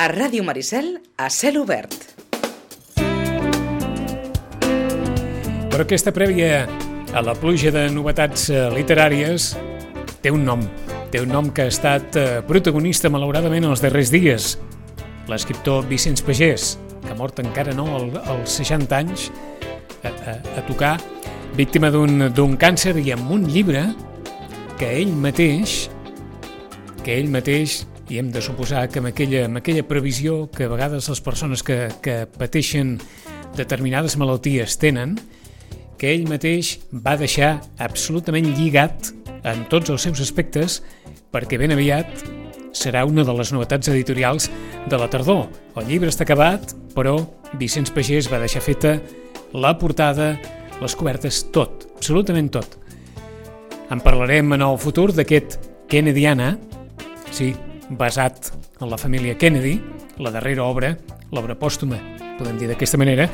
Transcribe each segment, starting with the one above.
A Ràdio Maricel, a cel obert. Però aquesta prèvia a la pluja de novetats eh, literàries té un nom. Té un nom que ha estat eh, protagonista, malauradament, els darrers dies. L'escriptor Vicenç Pagès, que mort encara no als 60 anys, a, a, a tocar, víctima d'un càncer i amb un llibre que ell mateix que ell mateix i hem de suposar que amb aquella, amb aquella previsió que a vegades les persones que, que pateixen determinades malalties tenen, que ell mateix va deixar absolutament lligat en tots els seus aspectes perquè ben aviat serà una de les novetats editorials de la tardor. El llibre està acabat, però Vicenç Pagès va deixar feta la portada, les cobertes, tot, absolutament tot. En parlarem en el futur d'aquest Kennediana, sí, basat en la família Kennedy, la darrera obra, l'obra pòstuma, podem dir d'aquesta manera,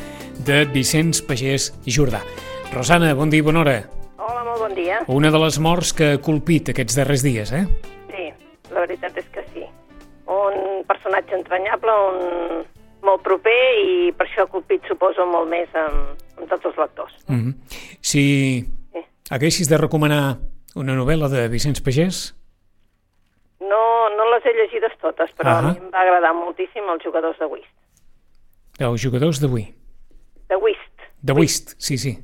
de Vicenç Pagès Jordà. Rosana, bon dia i bona hora. Hola, molt bon dia. Una de les morts que ha colpit aquests darrers dies, eh? Sí, la veritat és que sí. Un personatge entranyable, un molt proper i per això ha colpit, suposo, molt més amb, amb tots els lectors. Mm -hmm. Si sí. haguessis de recomanar una novel·la de Vicenç Pagès, les he llegides totes, però uh -huh. a mi em va agradar moltíssim els jugadors de whist. Els jugadors d'avui? De whist. De whist, sí, sí.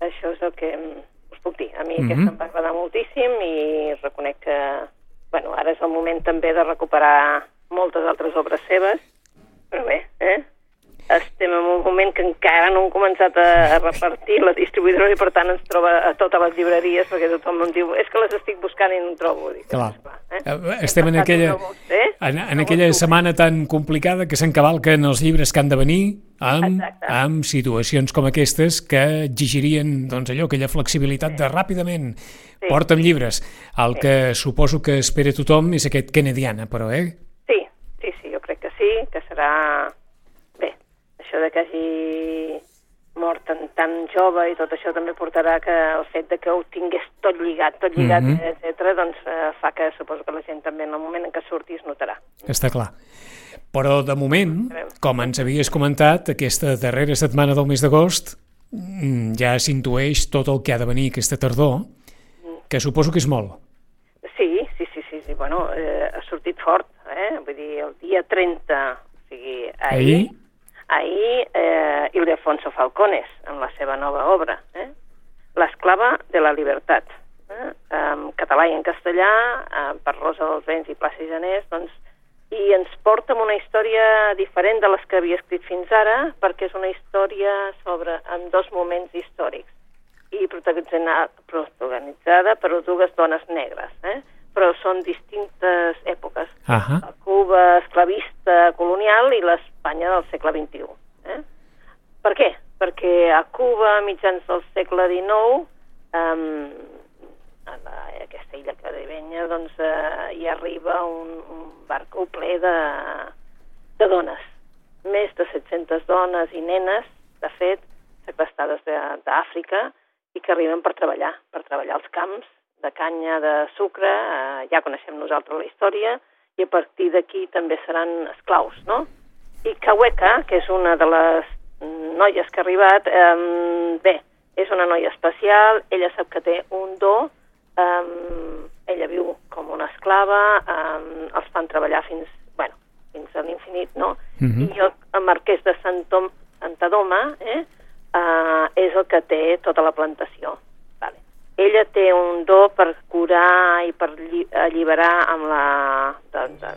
Això és el que us puc dir. A mi uh -huh. aquesta em va agradar moltíssim i reconec que bueno, ara és el moment també de recuperar moltes altres obres seves, però bé, eh? Estem en un moment que encara no hem començat a, a repartir la distribuïdora i per tant ens troba a totes les llibreries perquè tothom em diu és que les estic buscant i no en trobo. Dic, clar. clar eh? eh estem en aquella, eh? en, en aquella setmana tan complicada que s'encavalquen els llibres que han de venir amb, amb situacions com aquestes que exigirien doncs, allò, aquella flexibilitat de ràpidament sí. porta'm llibres. El sí. que suposo que espera tothom és aquest Kennediana, però, eh? Sí, sí, sí, jo crec que sí, que serà això de que hagi mort tan, tan jove i tot això també portarà que el fet de que ho tingués tot lligat, tot lligat, mm -hmm. etc., doncs eh, fa que suposo que la gent també en el moment en què surti es notarà. Està clar. Però de moment, com ens havies comentat, aquesta darrera setmana del mes d'agost mm, ja s'intueix tot el que ha de venir aquesta tardor, que suposo que és molt. Sí, sí, sí, sí, sí. bueno, eh, ha sortit fort, eh? vull dir, el dia 30, o sigui, ahir, ahir? Ahir eh, Ildefonso Falcones, en la seva nova obra, eh? L'esclava de la libertat, eh? en català i en castellà, eh, per Rosa dels Vents i Plaça Janés, doncs, i ens porta amb una història diferent de les que havia escrit fins ara, perquè és una història sobre en dos moments històrics i protagonitzada per dues dones negres. Eh? Però són distintes èpoques. Uh -huh. La Cuba esclavista colonial i l'Espanya del segle XXI. Eh? Per què? Perquè a Cuba, mitjans del segle XIX, um, a, la, a aquesta illa caribenya, doncs, uh, hi arriba un, un barco ple de, de dones. Més de 700 dones i nenes, de fet, sequestrades d'Àfrica, i que arriben per treballar, per treballar als camps de canya de sucre, eh, ja coneixem nosaltres la història, i a partir d'aquí també seran esclaus, no? I Kaweka, que és una de les noies que ha arribat, eh, bé, és una noia especial, ella sap que té un do, eh, ella viu com una esclava, eh, els fan treballar fins, bueno, fins a l'infinit, no? Uh mhm. -huh. I el, el marquès de Santom, Santadoma eh, eh, és el que té tota la plantació ella té un do per curar i per alliberar amb la... De, de,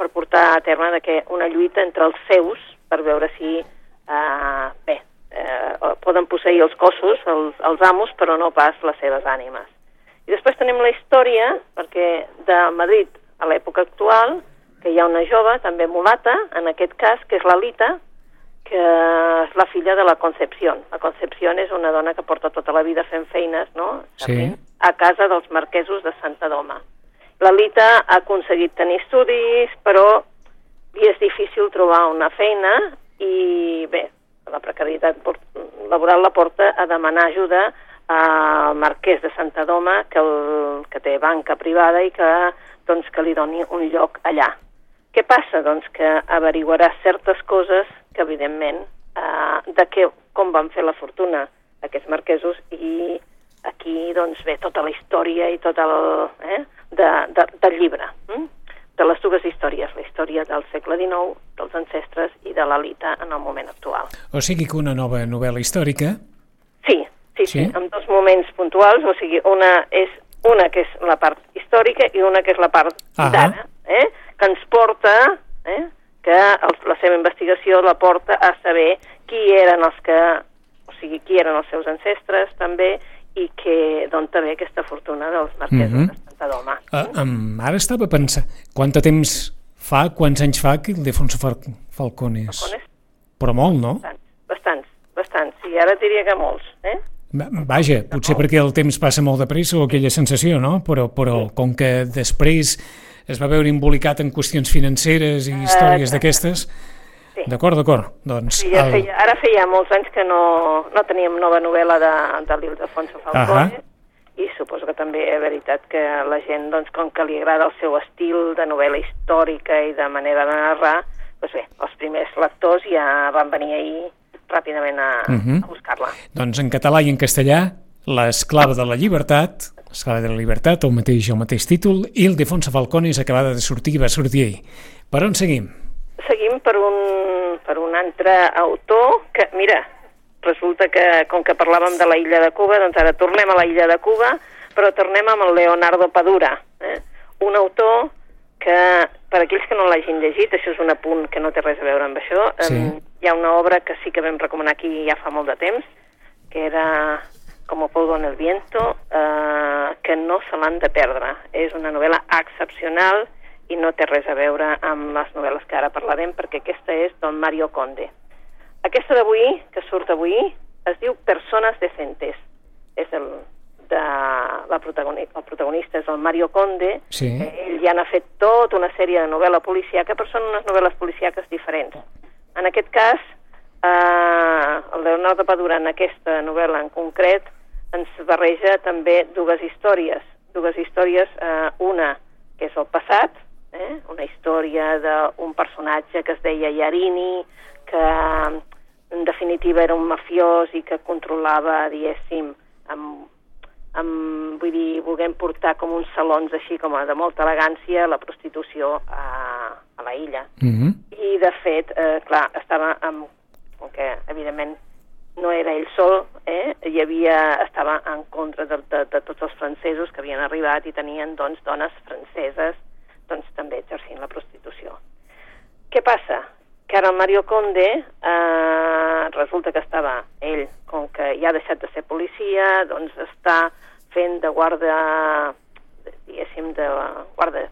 per portar a terme de que una lluita entre els seus per veure si eh, bé, eh, poden posseir els cossos, els, els amos, però no pas les seves ànimes. I després tenim la història, perquè de Madrid a l'època actual, que hi ha una jove, també mulata, en aquest cas, que és l'Alita, que és la filla de la Concepción. La Concepción és una dona que porta tota la vida fent feines, no? Sí. A casa dels marquesos de Santa Doma. La Lita ha aconseguit tenir estudis, però li és difícil trobar una feina i, bé, la precarietat laboral la porta a demanar ajuda al marquès de Santa Doma, que, el, que té banca privada i que, doncs, que li doni un lloc allà. Què passa? Doncs que averiguarà certes coses que, evidentment, eh, de què, com van fer la fortuna aquests marquesos i aquí doncs, ve tota la història i tot el, eh, de, de, del llibre, hm? de les dues històries, la història del segle XIX, dels ancestres i de l'elita en el moment actual. O sigui que una nova novel·la històrica? Sí, sí, sí, sí, amb dos moments puntuals, o sigui, una és una que és la part històrica i una que és la part d'ara, eh? Que ens porta, eh? que el, la seva investigació la porta a saber qui eren els que, o sigui, qui eren els seus ancestres també, i que d'on també aquesta fortuna dels marquesos mm -hmm. de Santa Doma. Uh, um, ara estava pensant, quant de temps fa, quants anys fa que Ildefonso Fal Falcones? Falcones? Però molt, no? Bastants, bastants, bastants, i ara diria que molts, eh? Vaja, potser perquè el temps passa molt de pressa o aquella sensació, no? Però, però com que després es va veure embolicat en qüestions financeres i històries uh, d'aquestes... Sí. D'acord, d'acord. Doncs sí, ja el... feia, ara feia molts anys que no, no teníem nova novel·la de, de l'Ildefonso Falcone, uh -huh. i suposo que també és veritat que la gent, doncs, com que li agrada el seu estil de novel·la històrica i de manera de narrar, doncs bé, els primers lectors ja van venir ahir ràpidament a, uh -huh. a buscar-la. Doncs en català i en castellà, L'esclava de la llibertat, L'esclava de la llibertat, el mateix, el mateix títol, i el Defonso Falcone és acabada de sortir, va sortir ahir. Per on seguim? Seguim per un, per un altre autor que, mira, resulta que, com que parlàvem de la illa de Cuba, doncs ara tornem a la illa de Cuba, però tornem amb el Leonardo Padura, eh? un autor que, per aquells que no l'hagin llegit, això és un apunt que no té res a veure amb això, sí. eh, hi ha una obra que sí que vam recomanar aquí ja fa molt de temps, que era com Polvo en el viento, eh, que no se l'han de perdre. És una novel·la excepcional i no té res a veure amb les novel·les que ara parlarem, perquè aquesta és Don Mario Conde. Aquesta d'avui, que surt avui, es diu Persones decentes. És el, de la protagonista, el protagonista és el Mario Conde, sí. ell ja n'ha fet tot una sèrie de novel·la policíaca, però són unes novel·les policíaques diferents. En aquest cas, eh, el Leonardo Padura en aquesta novel·la en concret ens barreja també dues històries. Dues històries, eh, una que és el passat, eh? una història d'un personatge que es deia Yarini, que en definitiva era un mafiós i que controlava, diguéssim, amb, amb, vull dir, volguem portar com uns salons així com a de molta elegància la prostitució a, a la illa. Mm -hmm. I, de fet, eh, clar, estava amb, com que, evidentment, no era ell sol, eh? hi havia, estava en contra de, de, de tots els francesos que havien arribat i tenien doncs, dones franceses doncs, també exercint la prostitució. Què passa? Que ara el Mario Conde eh, resulta que estava ell, com que ja ha deixat de ser policia, doncs està fent de guarda, diguéssim, de guarda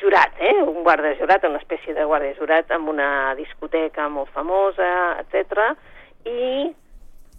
jurat, eh? un guarda jurat, una espècie de guarda jurat amb una discoteca molt famosa, etc. I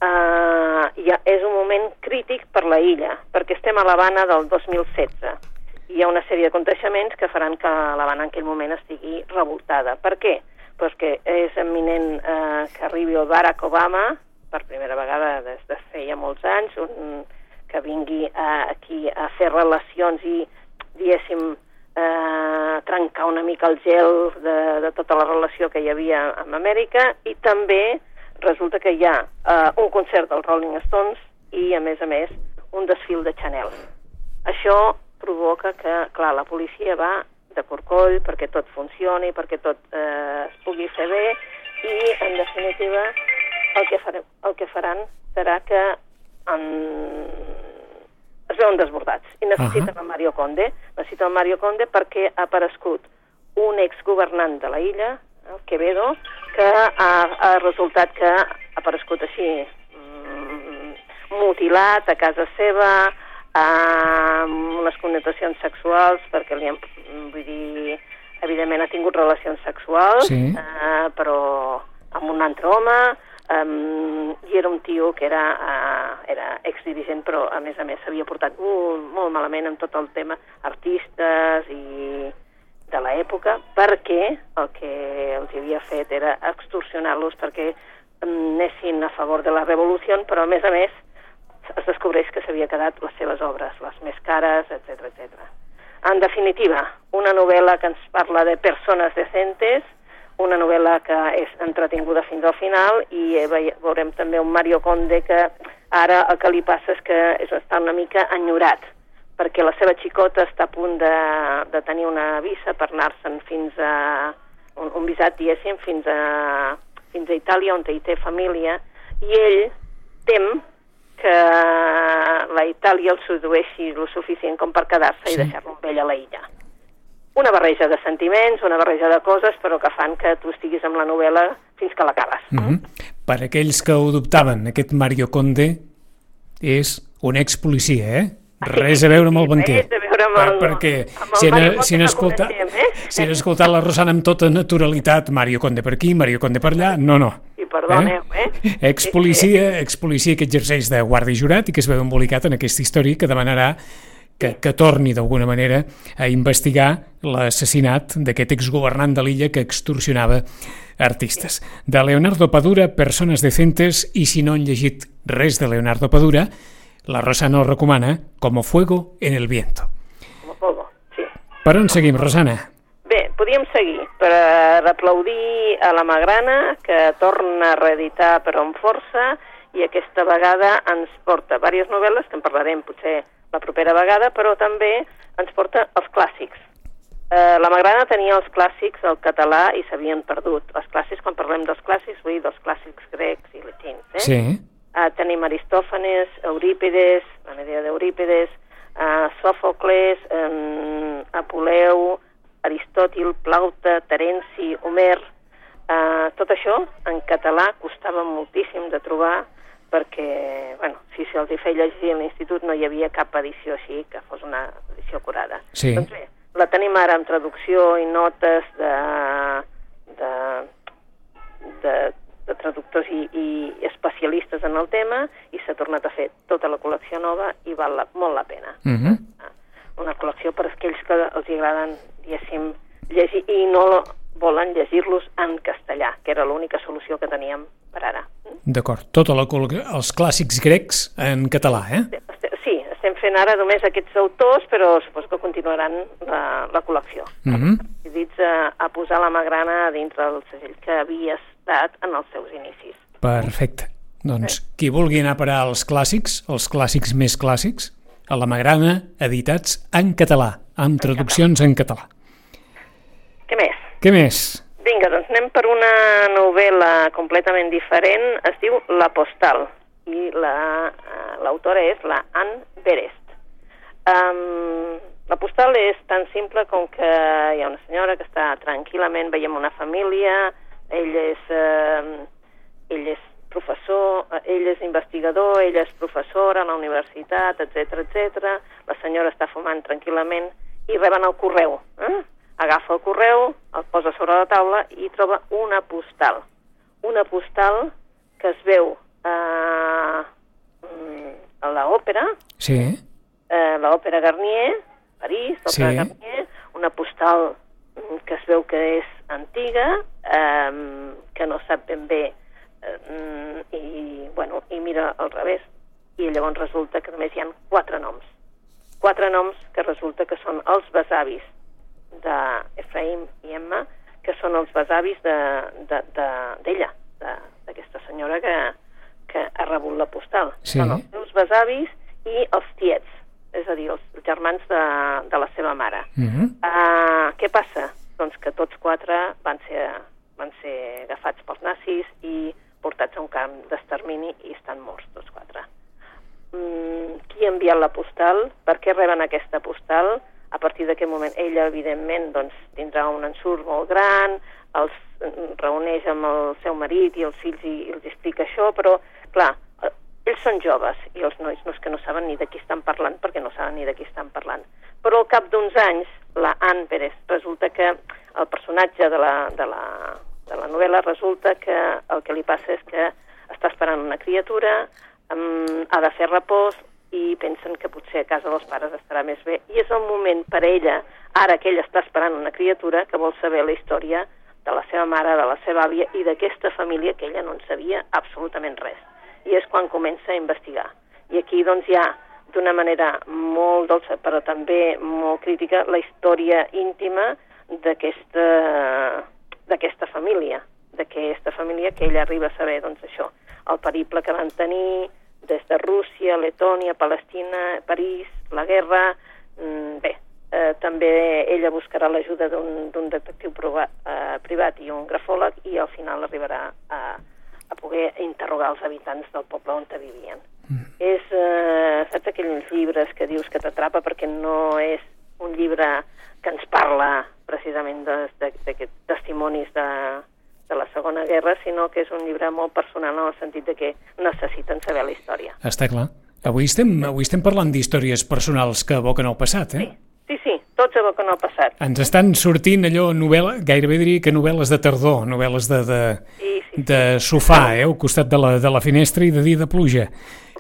eh, ja és un moment crític per la illa, perquè estem a l'Havana del 2016 i hi ha una sèrie de que faran que l'Havana en aquell moment estigui revoltada. Per què? Pues que és eminent eh, que arribi el Barack Obama, per primera vegada des de feia molts anys, un, que vingui eh, aquí a fer relacions i, diguéssim, eh, trencar una mica el gel de, de tota la relació que hi havia amb Amèrica i també resulta que hi ha uh, un concert dels Rolling Stones i, a més a més, un desfil de Chanel. Això provoca que, clar, la policia va de corcoll perquè tot funcioni, perquè tot eh, es pugui fer bé i, en definitiva, el que, farem, el que faran serà que en... es veuen desbordats i necessiten uh -huh. el Mario Conde. Necessiten el Mario Conde perquè ha aparegut un exgovernant de la illa, Quevedo, que ha, ha resultat que ha aparegut així mm, mutilat a casa seva, amb unes connotacions sexuals, perquè li han, vull dir, evidentment ha tingut relacions sexuals, sí. eh, però amb un altre home, um, i era un tio que era, uh, era exdirigent, però a més a més s'havia portat molt, molt malament amb tot el tema artistes i de l'època perquè el que els havia fet era extorsionar-los perquè anessin a favor de la revolució, però a més a més es descobreix que s'havia quedat les seves obres, les més cares, etc etc. En definitiva, una novel·la que ens parla de persones decentes, una novel·la que és entretinguda fins al final i eh, veurem també un Mario Conde que ara el que li passa és que està una mica enyorat perquè la seva xicota està a punt de, de tenir una visa per anar-se'n fins a un, un visat, diguéssim, fins a, fins a Itàlia, on hi té família, i ell tem que la Itàlia el sedueixi el suficient com per quedar-se sí. i deixar-lo amb ell a la illa una barreja de sentiments, una barreja de coses, però que fan que tu estiguis amb la novel·la fins que l'acabes. Mm -hmm. Per aquells que ho dubtaven, aquest Mario Conde és un ex-policia, eh? Res a veure amb el banquer. Res a veure amb el, perquè amb el si, han, si, han escoltat, eh? si han escoltat la Rosana amb tota naturalitat, Mario Conde per aquí, Mario Conde per allà, no, no. I perdoneu, eh? eh? Ex-policia, ex-policia que exerceix de guàrdia jurat i que es veu embolicat en aquesta història que demanarà que, que torni d'alguna manera a investigar l'assassinat d'aquest exgovernant de l'illa que extorsionava artistes. De Leonardo Padura, Persones decentes, i si no han llegit res de Leonardo Padura, la Rosana ho recomana Como fuego en el viento. Como fuego, sí. Per on seguim, Rosana? Bé, podíem seguir per aplaudir a la Magrana, que torna a reeditar però amb força, i aquesta vegada ens porta diverses novel·les, que en parlarem potser la propera vegada, però també ens porta els clàssics. Eh, la Magrana tenia els clàssics al català i s'havien perdut. Els clàssics, quan parlem dels clàssics, vull dir dels clàssics grecs i latins. Eh? Sí. Eh, tenim Aristòfanes, Eurípides, la idea d'Eurípides, eh, Sòfocles, eh, Apoleu, Aristòtil, Plauta, Terenci, Homer... Eh, tot això en català costava moltíssim de trobar perquè, bueno, si se'ls hi feia llegir a l'institut no hi havia cap edició així que fos una edició curada. Sí. Doncs bé, la tenim ara en traducció i notes de, de, de, de traductors i, i especialistes en el tema i s'ha tornat a fer tota la col·lecció nova i val la, molt la pena. Uh mhm. -huh. Una col·lecció per aquells que els agraden, diguéssim, llegir i no volen llegir-los en castellà, que era l'única solució que teníem per ara. D'acord, tota la, els clàssics grecs en català, eh? Sí, estem fent ara només aquests autors, però suposo que continuaran la, la col·lecció. Mm -hmm. Decidits a, a posar la magrana dintre del segell que havia estat en els seus inicis. Perfecte. Doncs qui vulgui anar a parar als clàssics, els clàssics més clàssics, a la Magrana, editats en català, amb traduccions en català. Què més? Què més? Vinga, doncs anem per una novel·la completament diferent. Es diu La Postal i eh, l'autora la, és la Anne Berest. Um, la postal és tan simple com que hi ha una senyora que està tranquil·lament, veiem una família, ell és, uh, ell és professor, ell és investigador, ella és professora a la universitat, etc etc. La senyora està fumant tranquil·lament i reben el correu. Eh? agafa el correu, el posa sobre la taula i troba una postal. Una postal que es veu eh, a l'òpera, sí. eh, l'òpera Garnier, París, l'òpera sí. Garnier, una postal que es veu que és antiga, eh, que no sap ben bé, eh, i, bueno, i mira al revés, i llavors resulta que només hi ha quatre noms. Quatre noms que resulta que són els besavis d'Efraim i Emma, que són els besavis d'ella, de, de, de, d'aquesta senyora que, que ha rebut la postal. Sí. Són els seus besavis i els tiets, és a dir, els germans de, de la seva mare. Uh -huh. uh, què passa? Doncs que tots quatre van ser, van ser agafats pels nazis i portats a un camp d'extermini i estan morts tots quatre. Mm, qui ha enviat la postal? Per què reben aquesta postal? a partir d'aquest moment ella, evidentment, doncs, tindrà un ensurt molt gran, els reuneix amb el seu marit i els fills i, i els explica això, però, clar, eh, ells són joves i els nois no és que no saben ni de qui estan parlant perquè no saben ni de qui estan parlant. Però al cap d'uns anys, la Anne Pérez, resulta que el personatge de la, de, la, de la novel·la resulta que el que li passa és que està esperant una criatura, um, ha de fer repòs, i pensen que potser a casa dels pares estarà més bé. I és el moment per ella, ara que ella està esperant una criatura, que vol saber la història de la seva mare, de la seva àvia i d'aquesta família que ella no en sabia absolutament res. I és quan comença a investigar. I aquí doncs hi ha d'una manera molt dolça, però també molt crítica, la història íntima d'aquesta família, d'aquesta família que ella arriba a saber, doncs això, el periple que van tenir des de Rússia, Letònia, Palestina, París, la guerra... Mm, bé, eh, també ella buscarà l'ajuda d'un detectiu prova, eh, privat i un grafòleg i al final arribarà a, a poder interrogar els habitants del poble on vivien. Mm. És, eh, saps aquells llibres que dius que t'atrapa perquè no és un llibre que ens parla precisament d'aquests testimonis de, de la Segona Guerra, sinó que és un llibre molt personal en el sentit de que necessiten saber la història. Està clar. Avui estem, avui estem parlant d'històries personals que evoquen el passat, eh? Sí, sí, sí tots evoquen el passat. Ens estan sortint allò, novel·la, gairebé diria que novel·les de tardor, novel·les de, de, sí, sí, de sofà, eh, al costat de la, de la finestra i de dia de pluja.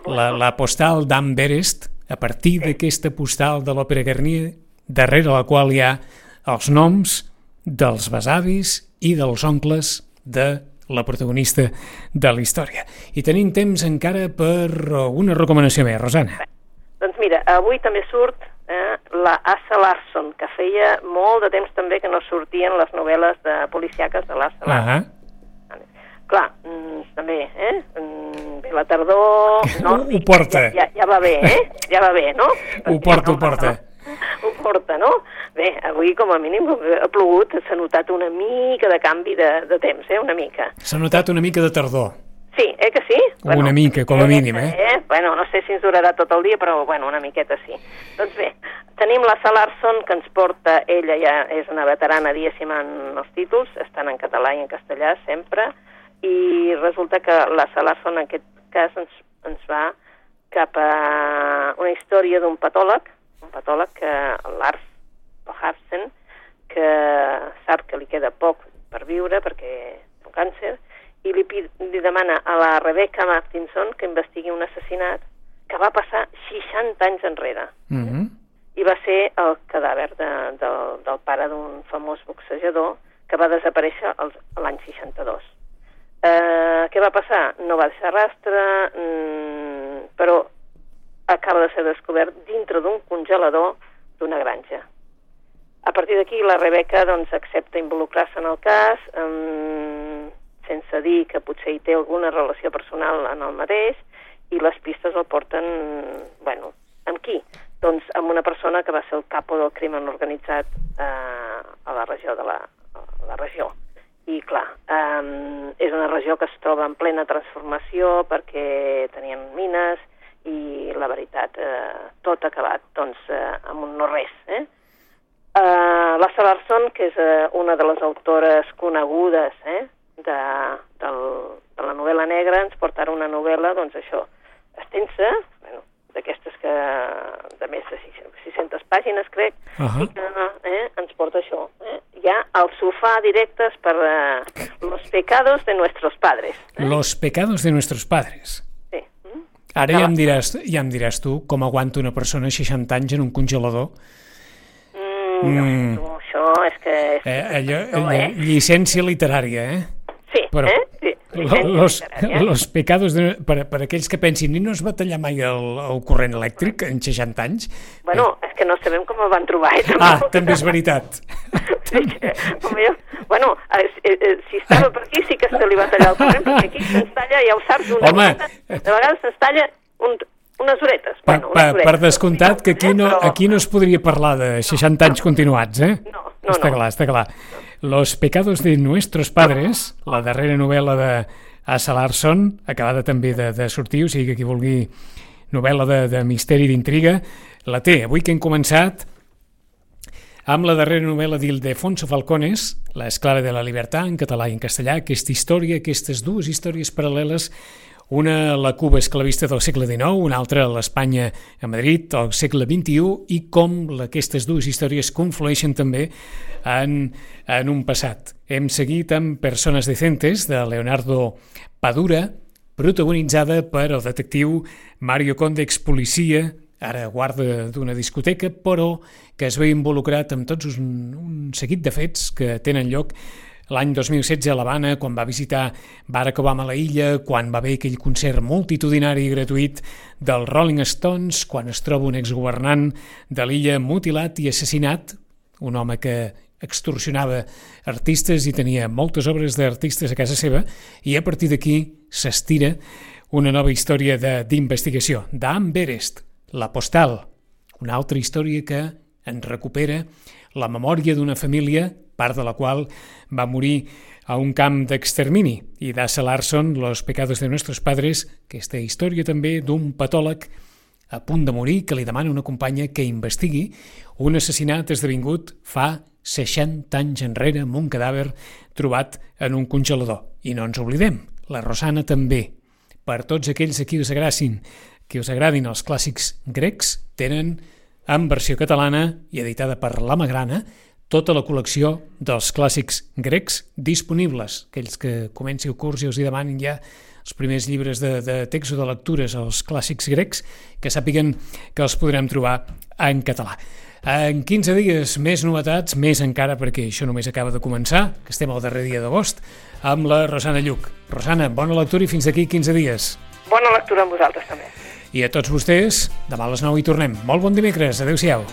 La, la postal d'Anne Berest, a partir sí. d'aquesta postal de l'Òpera Garnier, darrere la qual hi ha els noms dels besavis i dels oncles de la protagonista de la història. I tenim temps encara per una recomanació més, Rosana. Doncs mira, avui també surt eh, la Asa Larson, que feia molt de temps també que no sortien les novel·les de policiaques de l'Assa Larson. -huh. Clar, mm, també, eh? Mm, bé, la tardor... No, ho, porta. Ja, ja, ja va bé, eh? Ja va bé, no? Ho porta, ho porta. Ho porta, no? Bé, avui com a mínim ha plogut, s'ha notat una mica de canvi de, de temps, eh? Una mica. S'ha notat una mica de tardor. Sí, eh que sí? Bueno, una mica, com a mínim, eh? eh? Bueno, no sé si ens durarà tot el dia, però bueno, una miqueta sí. Doncs bé, tenim la Salarson, que ens porta, ella ja és una veterana, diguéssim, en els títols, estan en català i en castellà sempre, i resulta que la Salarson en aquest cas ens, ens va cap a una història d'un patòleg, un patòleg que Lars Hafsen, que sap que li queda poc per viure perquè té un càncer, i li, li demana a la Rebecca Martinson que investigui un assassinat que va passar 60 anys enrere. Mm -hmm. I va ser el cadàver de, del, del pare d'un famós boxejador que va desaparèixer l'any 62. Eh, què va passar? No va deixar rastre, mm, però acaba de ser descobert dintre d'un congelador d'una granja. A partir d'aquí la Rebeca doncs, accepta involucrar-se en el cas, um, sense dir que potser hi té alguna relació personal en el mateix, i les pistes el porten, bueno, amb qui? Doncs amb una persona que va ser el capo del crimen organitzat eh, a la regió de la, la regió. I clar, um, és una regió que es troba en plena transformació perquè tenien mines i la veritat, eh, tot acabat doncs, eh, amb un no-res. Eh? Uh, la Salarson, que és uh, una de les autores conegudes eh, de, del, de la novel·la negra, ens portarà una novel·la, doncs això, extensa, bueno, d'aquestes que de més de 600 pàgines, crec, uh -huh. i que eh, ens porta això. Eh? Ja al sofà directes per uh, Los pecados de nuestros padres. Eh? Los pecados de nuestros padres. Mm? Ara ja em, diràs, ja em diràs tu com aguanta una persona 60 anys en un congelador Mm. No, això és que... És, eh, allò, no, eh? Llicència literària, eh? Sí, Però, eh? Sí. Los, los pecados de, per, per aquells que pensin i no es va tallar mai el, el corrent elèctric en 60 anys bueno, eh? és que no sabem com el van trobar eh, ah, també és veritat sí, home, jo, bueno, eh, eh, si estava per aquí sí que se li va tallar el corrent perquè aquí se'ns talla, ja ho saps una home, mica, de vegades se'ns talla un, unes horetes. Per, bueno, unes per descomptat que aquí no, aquí no es podria parlar de 60 anys continuats, eh? No, no, està no. clar, està clar. Los pecados de nuestros padres, la darrera novel·la de Asa Larson, acabada també de, de sortir, o sigui que qui vulgui novel·la de, de misteri d'intriga, la té. Avui que hem començat amb la darrera novel·la d'Ildefonso Falcones, La de la libertad, en català i en castellà, aquesta història, aquestes dues històries paral·leles una la Cuba esclavista del segle XIX, una altra l'Espanya a Madrid del segle XXI i com aquestes dues històries conflueixen també en, en un passat. Hem seguit amb Persones Decentes de Leonardo Padura, protagonitzada per el detectiu Mario Conde, expolicia, ara guarda d'una discoteca, però que es ve involucrat amb tots un, un seguit de fets que tenen lloc l'any 2016 a l'Havana, quan va visitar Barack Obama a la illa, quan va haver aquell concert multitudinari i gratuït dels Rolling Stones, quan es troba un exgovernant de l'illa mutilat i assassinat, un home que extorsionava artistes i tenia moltes obres d'artistes a casa seva, i a partir d'aquí s'estira una nova història d'investigació, d'Am Berest, la postal, una altra història que en recupera la memòria d'una família, part de la qual va morir a un camp d'extermini, i d'Assa Larson, Los pecados de nuestros padres, aquesta història també d'un patòleg a punt de morir que li demana una companya que investigui un assassinat esdevingut fa 60 anys enrere amb un cadàver trobat en un congelador. I no ens oblidem, la Rosana també. Per tots aquells a qui us agracin, que us agradin els clàssics grecs, tenen en versió catalana i editada per La Magrana, tota la col·lecció dels clàssics grecs disponibles. Aquells que comenci el curs i us hi demanin ja els primers llibres de, de text o de lectures, els clàssics grecs, que sàpiguen que els podrem trobar en català. En 15 dies més novetats, més encara perquè això només acaba de començar, que estem al darrer dia d'agost, amb la Rosana Lluc. Rosana, bona lectura i fins d'aquí 15 dies. Bona lectura amb vosaltres també. I a tots vostès, demà a les 9 hi tornem. Molt bon dimecres, adeu-siau.